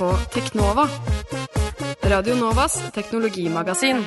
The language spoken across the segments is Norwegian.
på Teknova. Radio Novas teknologimagasin.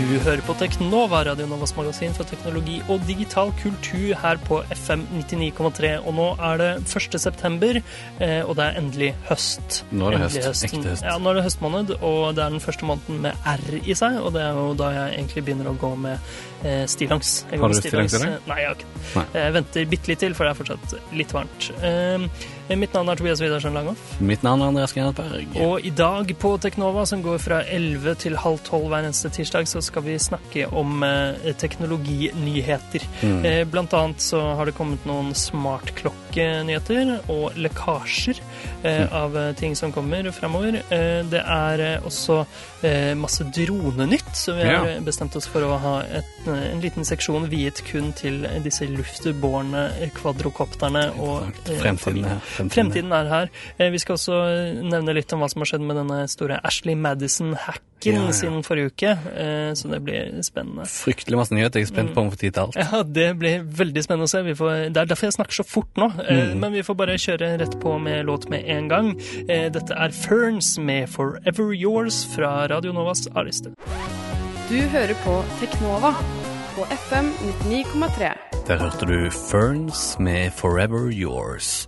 Du hører på Teknova, Radio Novas magasin for teknologi og digital kultur her på FM 99,3. Og nå er det 1. september, eh, og det er endelig høst. Nå er det Endelig høst. Ekte høst. Ja, nå er det høstmåned, og det er den første måneden med R i seg. Og det er jo da jeg egentlig begynner å gå med eh, stillongs. Har du stillongs i dag? Nei, jeg har ikke. Nei. Jeg venter bitte litt til, for det er fortsatt litt varmt. Eh, mitt navn er Tobias Widersen Langhoff. Mitt navn er Andreas Grenatberg. Og i dag på Teknova, som går fra 11 til halv 12 hver eneste tirsdag, så skal vi snakke om eh, teknologinyheter. Mm. Eh, blant annet så har det kommet noen smartklokkenyheter og lekkasjer eh, Mm. av eh, ting som kommer fremover. Eh, det er også masse dronenytt, så vi har bestemt oss for å ha et, en liten seksjon viet kun til disse luftbårne kvadrokopterne og Fremtiden er Fremtiden er her. Vi skal også nevne litt om hva som har skjedd med denne store Ashley Madison-hacken Ja, ja. siden forrige uke, så det blir spennende. Fryktelig masse nyheter. Jeg er spent på om vi får tid til alt. Ja, det blir veldig spennende å se. Vi får, det er derfor jeg snakker så fort nå. Eh, Men vi får bare kjøre rett på med låt med en gang. Eh, Dette er Ferns med 'Forever Yours' fra Radio Novas A-liste. Du hører på Teknova på FM 99,3. Der hørte du Ferns med 'Forever Yours'.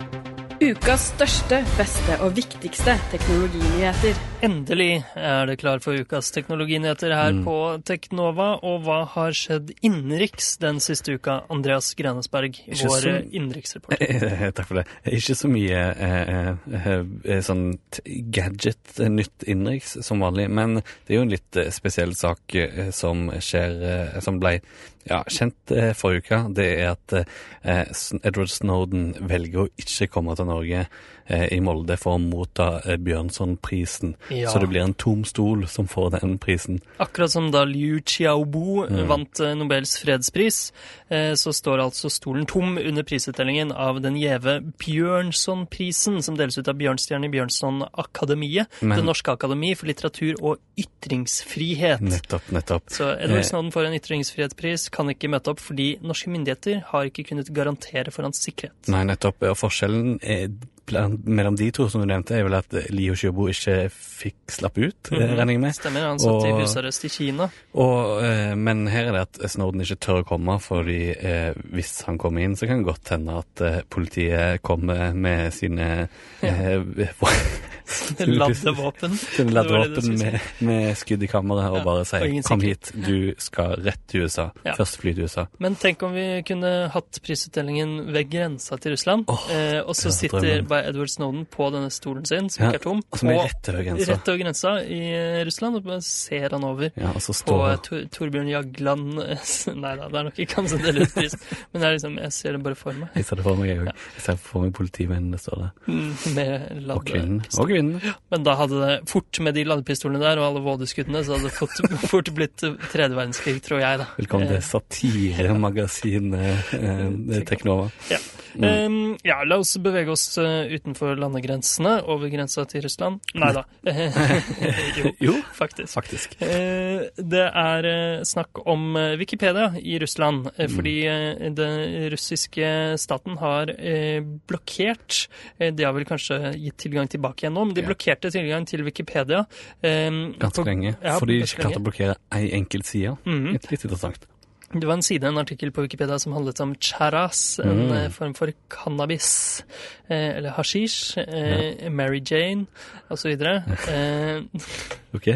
Ukas største, beste og viktigste teknologinyheter. Endelig er det klar for ukas teknologinyheter her Mm. på Teknova. Og hva har skjedd innenriks den siste uka, Andreas Grenesberg, Ikke vår så- eh, innenriksreporter? Eh, Takk for det. Ikke så mye eh, eh, eh, sånn gadget-nytt innenriks som vanlig, men det er jo en litt eh, spesiell sak eh, som skjer, eh, som ble ja, kjent eh, forrige uke. Det er at eh, Edward Snowden velger å ikke komme til Norge eh, i Molde for å motta eh, Bjørnsonprisen. Ja. Så det blir en tom stol som får den prisen. Akkurat som da Liu Xiaobo Mm. vant eh, Nobels fredspris, eh, så står altså stolen tom under prisutdelingen av den gjeve Bjørnsonprisen, som deles ut av Bjørnstjerne i Bjørnson-akademiet, Det norske akademi for litteratur og ytringsfrihet. Nettopp, nettopp. Så Edward Eh, Snowden får en ytringsfrihetspris, kan ikke møte opp fordi norske myndigheter har ikke kunnet garantere for hans sikkerhet. Nei, nettopp. Og forskjellen er, mellom de to som du nevnte, er vel at Liu Xiaobo ikke fikk slappe ut, Mhm. regner jeg med. Stemmer, han satt i Og- husarrest i Kina. Og, eh, men her er det at Snowden ikke tør å komme, fordi eh, hvis han kommer inn, så kan det godt hende at eh, politiet kommer med sine eh, Laddevåpen. sine si. med, med skudd i kammeret og Ja, bare sier 'kom hit, du skal rett til USA'. Ja. Først fly til USA. Men tenk om vi kunne hatt prisutdelingen ved grensa til Russland, oh, eh, og så er sitter bare Edward Snowden på denne stolen sin, som ikke er tom, og som er rett over grensa. rett over grensa i eh, Russland, og bare ser han over. Ja, og så står på Tor Torbjørn Jagland Nei da, det er nok ikke han som deler ut pris, men liksom, jeg ser det bare for meg. Jeg ser det for meg, jeg òg. Jeg ser for meg politimennene står der. Mm, Med Og kvinnen. Og kvinnen. Men da hadde det fort med de ladepistolene der og alle vådeskuddene, så hadde det fort, fort blitt tredje verdenskrig, tror jeg, da. Velkommen Eh, til satiremagasinet eh, Teknova. Ja. Mm. Um, ja, la oss bevege oss uh, utenfor landegrensene, over grensa til Russland. Nei da. jo, Jo, faktisk. faktisk. Eh, Det er eh, snakk om eh, Wikipedia i Russland, eh, Mm. fordi eh, den russiske staten har eh, blokkert eh, De har vel kanskje gitt tilgang tilbake igjen nå, men de blokkerte tilgang til Wikipedia. eh, Ganske lenge. Ja, fordi de ikke klarte å blokkere ei enkelt side. Litt, litt interessant. Det var en side, en artikkel på Wikipedia som handlet om charas, en Mm. eh, form for cannabis, eh, eller hashish, eh, Mary Jane osv. Eh, Ok.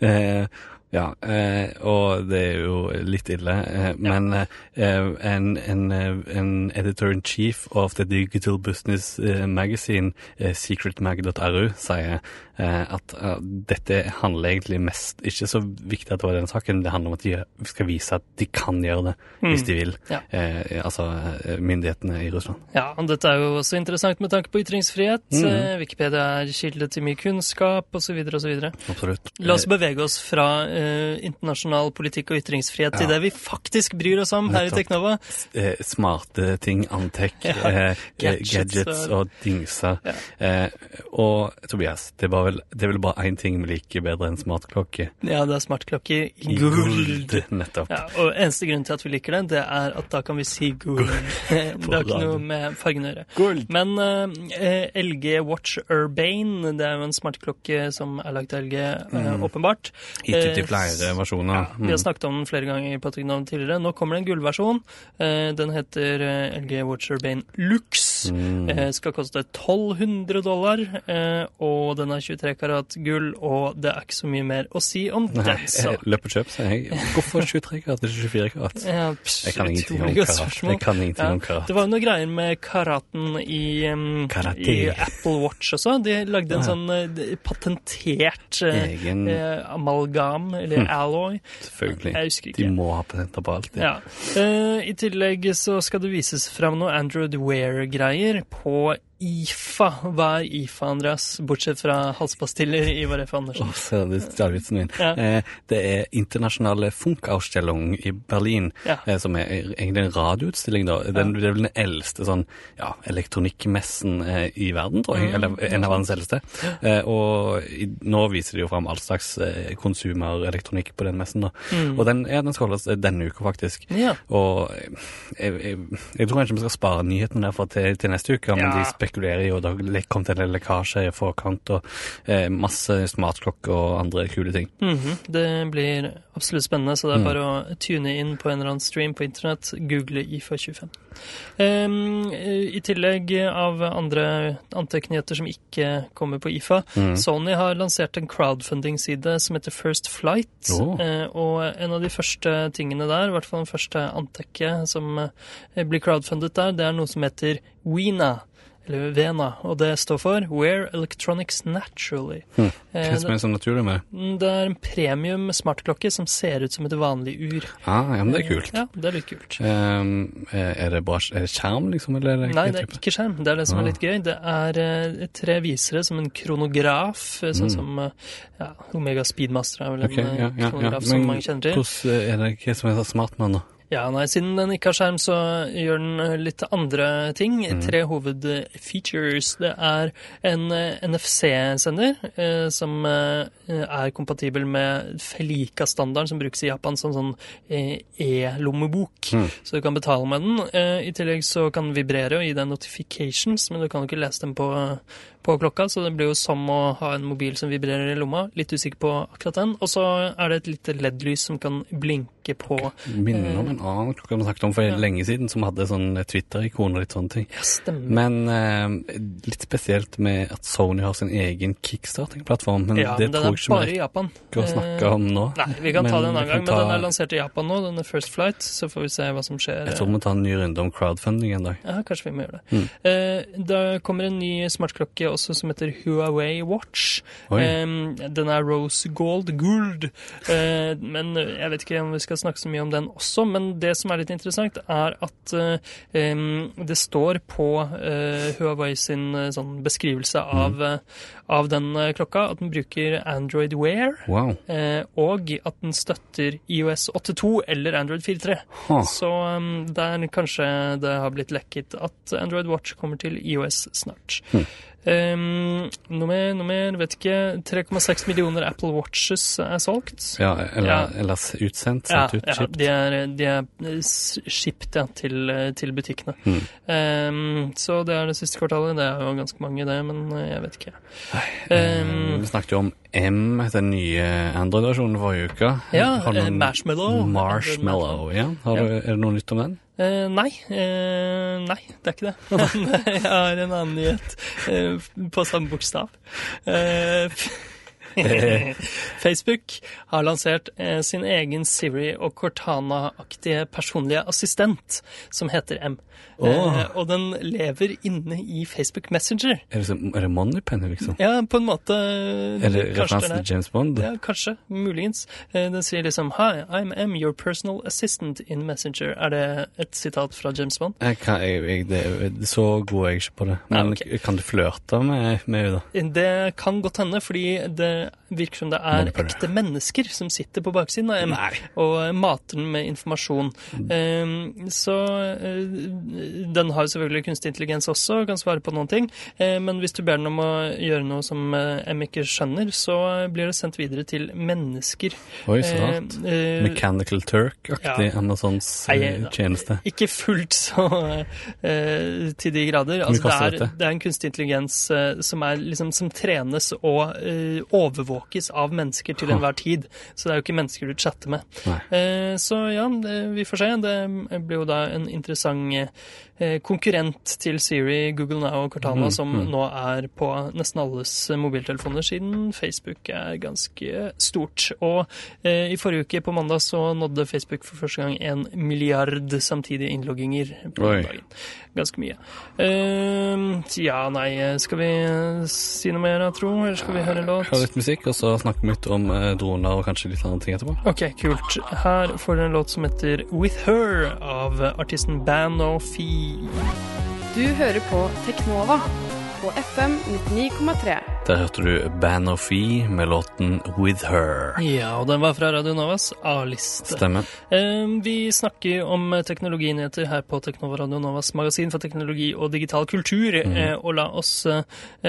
Eh, ja, eh, og det er jo litt ille. Eh, men eh, en, en, eh, en editor-in-chief of the digital business magazine, secretmag.ru, sier at dette handler egentlig mest Ikke så viktig at det var den saken, det handler om at de skal vise at de kan gjøre det hvis de vil. Ja. Altså myndighetene i Russland. ja, og dette er jo også interessant med tanke på ytringsfrihet. Mm. Wikipedia er kilde til mye kunnskap osv. osv. Absolutt. La oss bevege oss fra eh, eh, internasjonal politikk og ytringsfrihet til Ja. det vi faktisk bryr oss om her i Teknova. Eh, smarte ting, antek, Ja, eh, gadgets gadgets, og- og dingser. Ja. Eh, og Tobias, det, var vel, det er vel bare én ting vi liker bedre enn smartklokke. Ja, det er smartklokke i I guld. Nettopp. Ja, og eneste grunn til at vi liker det, det er at da kan vi si guld. det har ikke noe med fargen å gjøre. Men eh, LG Watch Urbane, det er jo en smartklokke som er lagd av LG, eh, åpenbart. Gitt ut leire versjon flere versjoner. Vi har snakket om den flere ganger Patrick, Teknov tidligere. Nå kommer det en gullversjon. Eh, Den heter eh, LG Watcher Bane Lux. Mm. Eh, Skal koste 1200 dollar, eh, og den er 23 karat gull, og det er ikke så mye mer å si om Nei, den. Eh, løp og kjøp, sier jeg. Hvorfor 23 karat, ikke 24 karat? Ja, pss, Jeg kan ingenting om karat. Jeg kan ingenting Ja, om karat. Det var jo noe greier med karaten i, um, i Apple Watch også. De lagde en sånn uh, patentert uh, eh, amalgam, eller alloy. Selvfølgelig. Jeg husker De må ha patenter på alt. Ja. Ja. I tillegg så skal det vises fram noe Android Wear-greier på IFA. Hva er IFA, Andreas? Bortsett fra halspastiller, Ivar F. Andersen. Oh, det, er min? Ja. Eh, det er internasjonale Funkausstellung i Berlin, Ja. eh, som er egentlig en radioutstilling. da. Den, Det er vel den eldste sånn, ja, elektronikkmessen eh, i verden, tror jeg. Mm. Eller en av verdens eldste. Og i, nå viser de jo fram all slags konsumerelektronikk på den messen. da. Mm. Og den, ja, den skal holdes denne uka, faktisk. Ja. Og jeg, jeg, jeg tror kanskje vi skal spare nyhetene derfor til, til neste uke, men de spekulerer jo, det har kommet en lekkasje i forkant, og eh, masse smartklokker og andre kule ting. Mhm, Det blir absolutt spennende, så det er Mm. bare å tune inn på en eller annen stream på internett, google IFA25. Um, I tillegg av andre Antec-nyheter som ikke kommer på IFA, Mm. Sony har lansert en crowdfunding-side som heter First Flight. oh. eh, og en av de første tingene der, i hvert fall den første Antec-et som eh, blir crowdfundet der, det er noe som heter WENA. Eller VENA, og det står for Wear Electronics Naturally. Hva er det som er naturlig med? Mm, Det er en premium smartklokke som ser ut som et vanlig ur. Ah, ja, men det er kult. Ja, det er litt kult. Um, er det bare er det skjerm, liksom? Eller er det Nei, det er ikke skjerm. Det er det som Ah. er litt gøy. Det er uh, tre visere som en kronograf, eh, sånn Mm. som uh, ja, Omega Speedmaster er vel en okay, ja, eh, ja, kronograf som mange kjenner til. hvordan er det hva som er så smart med den, da? Ja, nei, Siden den ikke har skjerm, så gjør den eh, litt andre ting. Mm. Tre hovedfeatures. Det er en eh, NFC-sender eh, som eh, er kompatibel med Felica-standarden som brukes i Japan som sånn eh, e-lommebok. Mm. Så du kan betale med den. I tillegg så kan den vibrere og gi deg notifications, men du kan jo ikke lese dem på, på klokka, så det blir jo som å ha en mobil som vibrerer i lomma. Litt usikker på akkurat den. Og så er det et lite LED-lys som kan blinke på Minner om en annen klokke vi snakket om for Ja. lenge siden, som hadde sånn Twitter-ikon og litt sånne ting. Ja, stemmer. Men eh, litt spesielt med at Sony har sin egen kickstarting-plattform. Men ja, det men den tror jeg ikke vi i Japan. rekker å snakke Eh, om nå. Nei, vi kan ta den det en annen gang, ta- men den er lansert i Japan nå. Den er First Flight, så får vi se hva som skjer. Jeg tror vi må ta en ny runde om crowdfunding en dag. Ja, kanskje vi må gjøre det. Mm. Eh, da kommer en ny smartklokke også som heter Huawei Watch. Eh, den er rose gold guld. Uh, men jeg vet ikke om vi skal snakke så mye om den også. Men det som er litt interessant, er at uh, um, det står på uh, Huawei sin sånn beskrivelse av, eh, av den klokka at den bruker Android Wear. Wow. Og at den støtter IOS 8.2 eller Android 4.3. Huh. Så um, det er kanskje det har blitt lekket at Android Watch kommer til IOS snart. Hmm. Um, noe mer, noe mer, vet ikke. 3,6 millioner Apple Watches er solgt. Ja, eller, Ja. eller utsendt, Ja, ut, ja de er, de er shipped ja, til, til butikkene. Mm. Um, så det er det siste kvartalet. Det er jo ganske mange, det, men eh, jeg vet ikke. Um, vi snakket jo om M, den nye Android-versjonen forrige uke. ja, du eh, noen- Marshmallow. Marshmallow, ja. Har du, er det noe nytt om den? Eh, nei, eh, nei, det er ikke det. Jeg har en annen nyhet eh, på samme bokstav. Eh, Facebook har lansert eh, sin egen Siri og Cortana-aktige personlige assistent, som heter M. Oh. Eh, og den lever inne i Facebook Messenger. Er det, så, er det Moneypenny, liksom? Ja, på en måte. Eller kanskje referanse det er. til James Bond? Ja, kanskje. Muligens. Eh, Den sier liksom Hi, I'm M, your personal assistant in Messenger. Er det et sitat fra James Bond? Jeg kan, jeg, jeg, det, så god er jeg ikke på det. Nei, okay. kan du flørte med, med henne, da? Det kan godt hende, fordi det eh, virker som det er ekte mennesker som sitter på baksiden av M og eh, mater den med informasjon. Eh, så eh, den har jo selvfølgelig kunstig intelligens også, kan svare på noen ting. Eh, men hvis du ber den om å gjøre noe som eh, M ikke skjønner, så blir det sendt videre til mennesker. Oi, så rart. Eh, eh, Mechanical Turk-aktig ja. Amazons eh, tjeneste. Ikke fullt så til de grader. Altså, det, er, det er en kunstig intelligens som, er, liksom, som trenes og eh, overvåkes av mennesker til enhver tid. Så det er jo ikke mennesker du chatter med. Eh, så ja, det, vi får se. Det blir jo da en interessant eh, konkurrent til Siri, Google Now og Cortana, mm, som mm. nå er på nesten alles mobiltelefoner, siden Facebook er ganske stort. Og eh, i forrige uke, på mandag, så nådde Facebook for første gang en milliard samtidige innlogginger på Oi. dagen. Ganske mye. Eh, ja, nei, skal vi si noe mer, da, tro? Eller skal vi høre en låt? Musikk, og så snakker vi litt om eh, droner og kanskje litt andre ting etterpå. Ok, kult. Her får dere en låt som heter With Her av artisten Bano Fee. Du hører på Teknova på FM 99,3. Der hørte du Band of E med låten With Her. Ja, og den var fra Radio Novas A-liste. Stemmer. Vi snakker om teknologinyheter her på Teknova Radio Novas magasin for teknologi og digital kultur. Mm. Og la oss eh,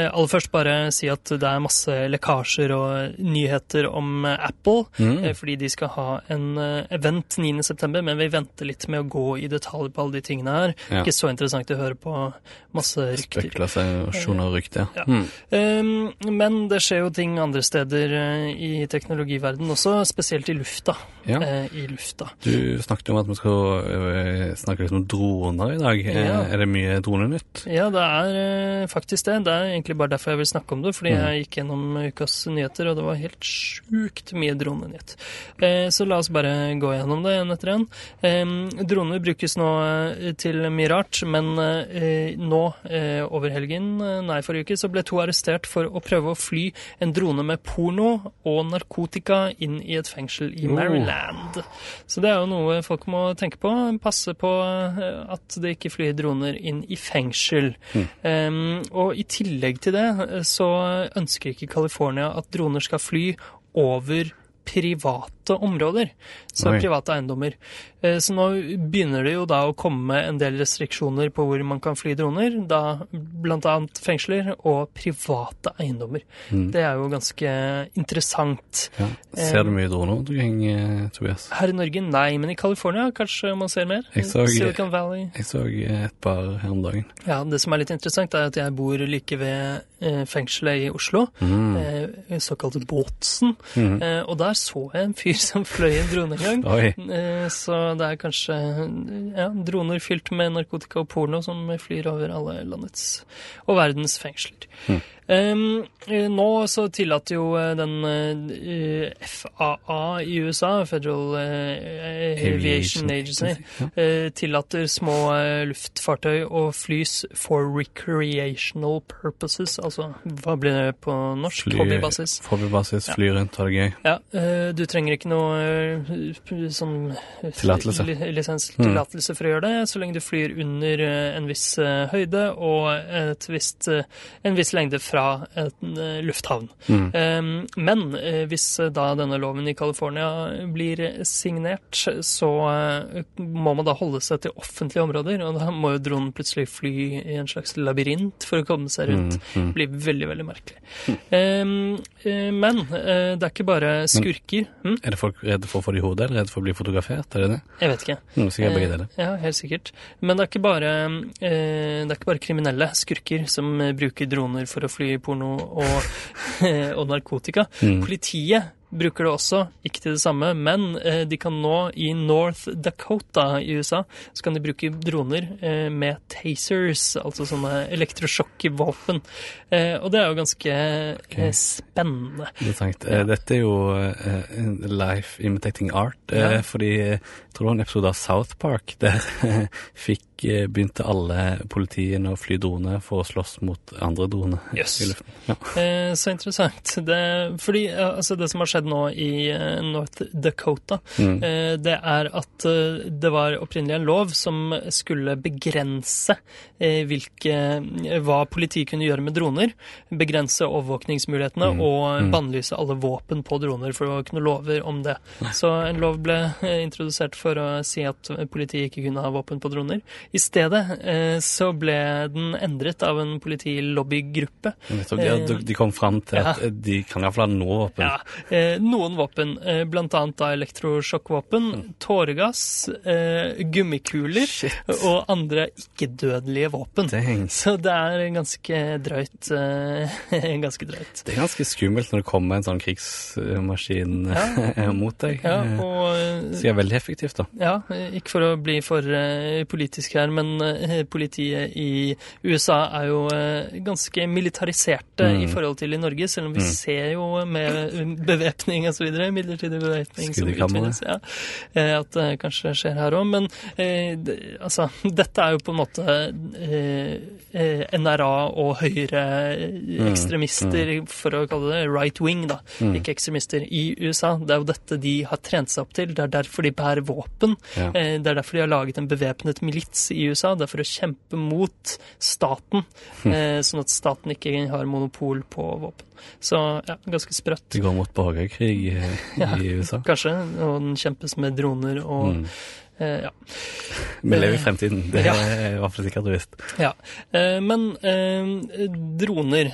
aller først bare si at det er masse lekkasjer og nyheter om eh, Apple, Mm. fordi de skal ha en event 9.9., men vi venter litt med å gå i detalj på alle de tingene her. Ja. Ikke så interessant å høre på masse rykter. Spekulasjoner og rykter. Ja. Mm. Um, men det skjer jo ting andre steder eh, i teknologiverdenen også, spesielt i lufta. Ja. Eh, I lufta. Du snakket jo om at vi skal øh, snakke litt om droner i dag. Eh, Ja. Er det mye dronenytt? Ja, det er eh, faktisk det. Det er egentlig bare derfor jeg vil snakke om det, fordi Mm. jeg gikk gjennom ukas nyheter, og det var helt sjukt mye dronenytt. Eh, så la oss bare gå gjennom det en etter en. Eh, droner brukes nå eh, til mye rart, men eh, nå eh, over helgen, eh, nei forrige uke, så ble to arrestert for å prøve å fly en drone med porno og narkotika inn i et fengsel i Oh. Maryland. Så det er jo noe folk må tenke på. Passe på eh, at det ikke flyr droner inn i fengsel. Um, og i tillegg til det eh, så ønsker ikke California at droner skal fly over private områder, så Oi. private eiendommer. Eh, Så nå begynner det jo da å komme en del restriksjoner på hvor man kan fly droner, da annet fengsler og private eiendommer. Mm. Det er jo ganske interessant. Ja. Ser du mye droner omkring, eh, Tobias? Her i Norge, nei, men i California kanskje man ser mer. Jeg så- Silicon Valley. Jeg så eh, et par her om dagen. Ja, det som er litt interessant er at jeg bor like ved eh, fengselet i Oslo, Mm. eh, såkalte Båtsen, eh, og der så jeg en fyr som fløy en drone en gang. Eh, så det er kanskje ja, droner fylt med narkotika og porno som flyr over alle landets og verdens fengsler. Mm. Um, eh, nå så tillater jo eh, den uh, FAA i USA, Federal uh, Aviation Agency, eh, tillater små eh, luftfartøy å flys for recreational purposes. Altså, hva blir det på norsk? Fly- Hobbybasis. Hobbybasis, fly rundt, ha det gøy. Ja, eh, du trenger ikke noe eh, sånn eh, Tillatelse. li- lisens, Mm. for å gjøre det, så lenge du flyr under eh, en viss eh, høyde og et visst, eh, en viss lengde fra en eh, lufthavn. Mm. Um, Men eh, hvis eh, da denne loven i California blir signert, så må man da holde seg til offentlige områder, og da må jo dronen plutselig fly i en slags labyrint for å komme seg rundt. Mm, mm. Det blir veldig, veldig merkelig. Eh, men det er ikke bare skurker. Men, Er det folk redde for å få det i hodet, eller redde for å bli fotografert? Er det det? Jeg vet ikke. Mm, sikkert begge deler. Ja, helt sikkert. Men det er ikke bare, det er ikke bare kriminelle skurker som bruker droner for å fly porno og, og narkotika. Mm. Politiet bruker det også, ikke til det samme, men eh, de kan nå i North Dakota i USA, så kan de bruke droner eh, med tasers, altså sånne elektrosjokkvåpen. Eh, og det er jo ganske eh, spennende. Interessant. Ja. Dette er jo life imitating art, Ja. fordi jeg tror det var en episode av South Park der fikk begynte alle politiene å fly droner for å slåss mot andre droner Yes. i luften. Ja. Eh, så interessant. Det, fordi eh, altså det som har skjedd nå i eh, North Dakota, Mm. eh, det er at eh, det var opprinnelig en lov som skulle begrense eh, hvilke, eh, hva politiet kunne gjøre med droner. Begrense overvåkningsmulighetene Mm. og Mm. bannlyse alle våpen på droner, for ikke noe lover om det. Så en lov ble eh, introdusert for å si at politiet ikke kunne ha våpen på droner. I stedet eh, så ble den endret av en politilobbygruppe. De, de, kom fram til at Ja. eh, de kan iallfall ha noen våpen. Ja, eh, noen våpen, eh, blant annet da elektrosjokkvåpen, tåregass, gummikuler gummikuler og andre ikke-dødelige våpen. Dang. Så det er ganske drøyt. Eh, ganske drøyt. Det er ganske skummelt når det kommer en sånn krigsmaskin ja. mot deg. Ja, Eh, og Så det er veldig effektivt, da. Ja, ikke for å bli for eh, politisk her, men eh, politiet i USA er jo eh, ganske militariserte Mm. i forhold til i Norge, selv om vi Mm. ser jo med bevæpning osv., midlertidig bevæpning som utvides, ja, eh, at det kanskje skjer her òg. Men altså, dette er jo på en måte NRA og høyreekstremister, for å kalle det right wing, da, Mm. ikke ekstremister, i USA. Det er jo dette de har trent seg opp til. Det er derfor de bærer våpen. Ja. Det er derfor de har laget en bevæpnet milits i USA. Det er for å kjempe mot staten, Hm. eh, sånn at staten ikke har monopol på våpen. Så ja, ganske sprøtt. Det går mot borgerkrig i, Ja. i USA. Kanskje. Og den kjempes med droner og Mm. eh, ja. Vi lever i fremtiden, det Ja. er i hvert fall sikkert visst. ja. Eh, men eh, droner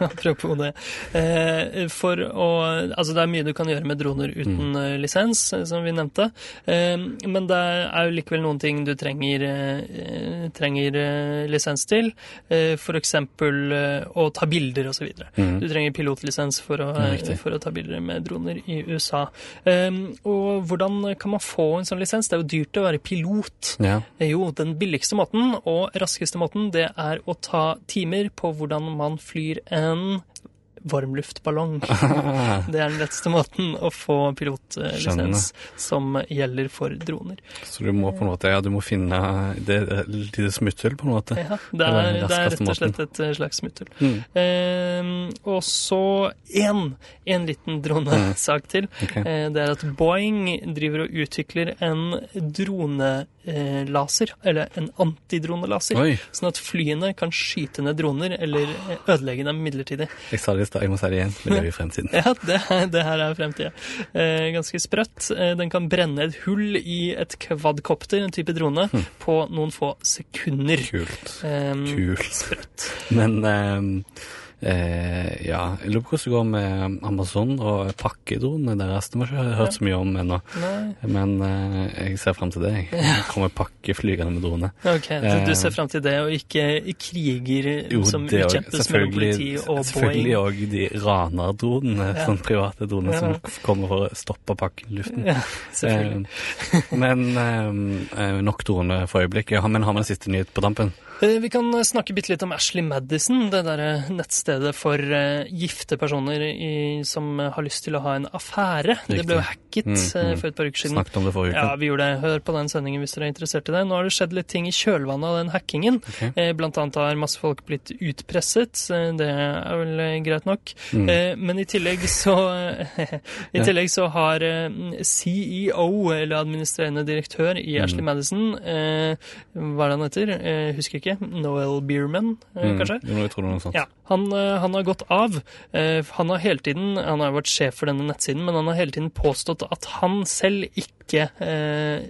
Apropos det. Eh, for å Altså, det er mye du kan gjøre med droner uten mm. lisens, eh, som vi nevnte. Eh, men det er jo likevel noen ting du trenger, eh, trenger eh, lisens til. F.eks. eh, å ta bilder videre. Mhm. Du trenger pilotlisens for å, Ja, for å ta bilder med droner i USA. Eh, og hvordan kan man få en sånn lisens? Det er jo dyrt å være pilot. Ja. Jo, den billigste måten og raskeste måten, det er å ta timer på hvordan man flyr en Um. Varmluftballong. Det er den letteste måten å få pilotlisens som gjelder for droner. Så du må på en måte, ja, du må finne det lite smutthull på en måte. Ja, det er, det er rett og slett et eh, slags smutthull. Mm. Eh, og så én en liten dronesak til. Okay. Eh, det er at Boeing driver og utvikler en dronelaser, eller en antidronelaser. Oi, Sånn at flyene kan skyte ned droner eller eh, ødelegge dem midlertidig. jeg sa det i jeg må si det igjen. Vi lever i fremtiden. Ja, det, det her er fremtida. Eh, ganske sprøtt. Eh, den kan brenne et hull i et kvadkopter, en type drone, på noen få sekunder. Kult. Eh, Kult. Sprøtt. Men ehm, eh, ja, jeg lurer på hvordan det går med Amazon og pakkedronene deres. Det har jeg ikke hørt så mye om ennå. Men eh, jeg ser fram til det. jeg. Kommer pakke flygende med drone. ok, så du Eh, ser fram til det, og ikke kriger Jo, som utkjempes mellom politi og Selvfølgelig Boeing? òg de ranerdronene, Ja. sånne private droner Ja. som kommer for å stoppe pakken i luften. Ja, selvfølgelig. Eh, men eh, eh, nok droner for øyeblikket. Men har vi en siste nyhet på dampen? Eh, Vi kan eh, snakke bitte litt om Ashley Madison, det derre nettstedet for eh, gifte personer i, som har lyst til å ha en affære. Det ble jo hacket Mm, mm. for et par uker siden. Snakket om det forrige uke. Ja, vi gjorde det. Hør på den sendingen hvis dere er interessert i det. Nå har det skjedd litt ting i kjølvannet av den hackingen. Ok. Eh, Blant annet har masse folk blitt utpresset. Det er vel greit nok. Mm. Men i tillegg så I tillegg så har CEO, eller administrerende direktør i Mm. Ashley Madison, hva er det han heter? Husker ikke. Noel Bierman, eh, Mm, kanskje? Jeg tror det er noe sånt. Ja, han, eh, han har gått av. Eh, Han har hele tiden, han har vært sjef for denne nettsiden, men han har hele tiden påstått at han selv ikke eh,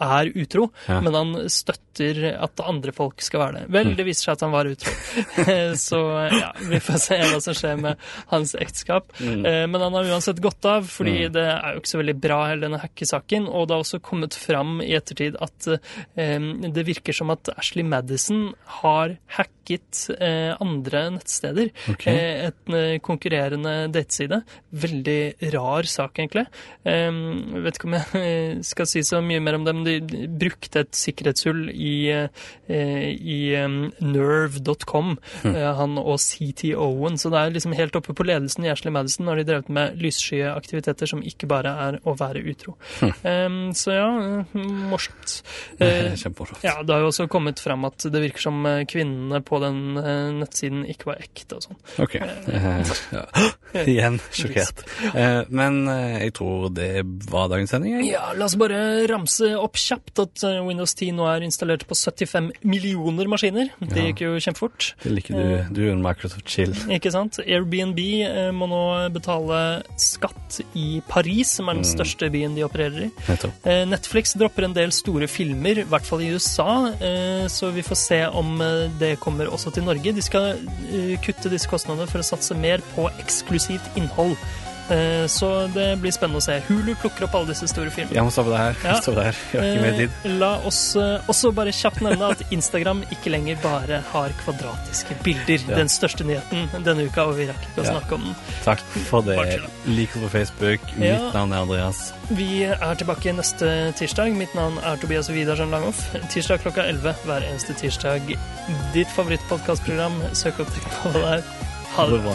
er utro, Ja. men han støtter at andre folk skal være det. Vel, det viser seg at han var utro. Så ja, vi får se hva som skjer med hans ekteskap. Mm. Eh, Men han har uansett gått av, fordi Mm. det er jo ikke så veldig bra, hele denne hackesaken. Og det har også kommet fram i ettertid at eh, det virker som at Ashley Madison har hacket andre nettsteder. Okay. Et eh, konkurrerende dateside. Veldig rar sak, egentlig. Eh, vet ikke om jeg eh, skal si så mye mer om dem. De de brukte et sikkerhetshull i, eh, i nerve.com, eh, han og CTO-en. Så det er liksom helt oppe på ledelsen i Ashley Madison når de drev med lysskye aktiviteter som ikke bare er å være utro. Em, så ja, eh, morsomt. Kjempemorsomt. ja, det har jo også kommet fram at det virker som kvinnene på den nettsiden ikke var ekte og sånn. Ok. Igjen sjokkert. Men jeg tror det var dagens sending. jeg. Ja, la oss bare ramse opp kjapt at eh, Windows 10 nå er installert på 75 millioner maskiner. Det gikk jo kjempefort. Det liker du. Du er en Microsoft chill. Ikke sant? Airbnb eh, må nå betale skatt i Paris, som er den største byen de opererer i. Eh, Netflix dropper en del store filmer, i hvert fall i USA, eh, så vi får se om eh, det kommer også til Norge. De skal eh, kutte disse kostnadene for å satse mer på eksklusivt innhold. Eh, Så det blir spennende å se. Hulu plukker opp alle disse store filmene. Jeg må stoppe det her. Ja. Stoppe det her. Jeg har ikke mer tid. Eh, La oss eh, også bare kjapt nevne at Instagram ikke lenger bare har kvadratiske bilder. Ja. Den største nyheten denne uka, og vi rakk ikke å snakke om den. Takk for det. Lik oss på Facebook. Mitt navn er Andreas. Vi er tilbake neste tirsdag. Mitt navn er Tobias Widersen Langhoff. Tirsdag klokka 11 hver eneste tirsdag. Ditt favorittpodkastprogram. Søk opp teknologi der. Ha det bra.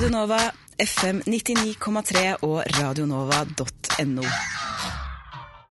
Radio Nova, FM 99,3 og radionova.no.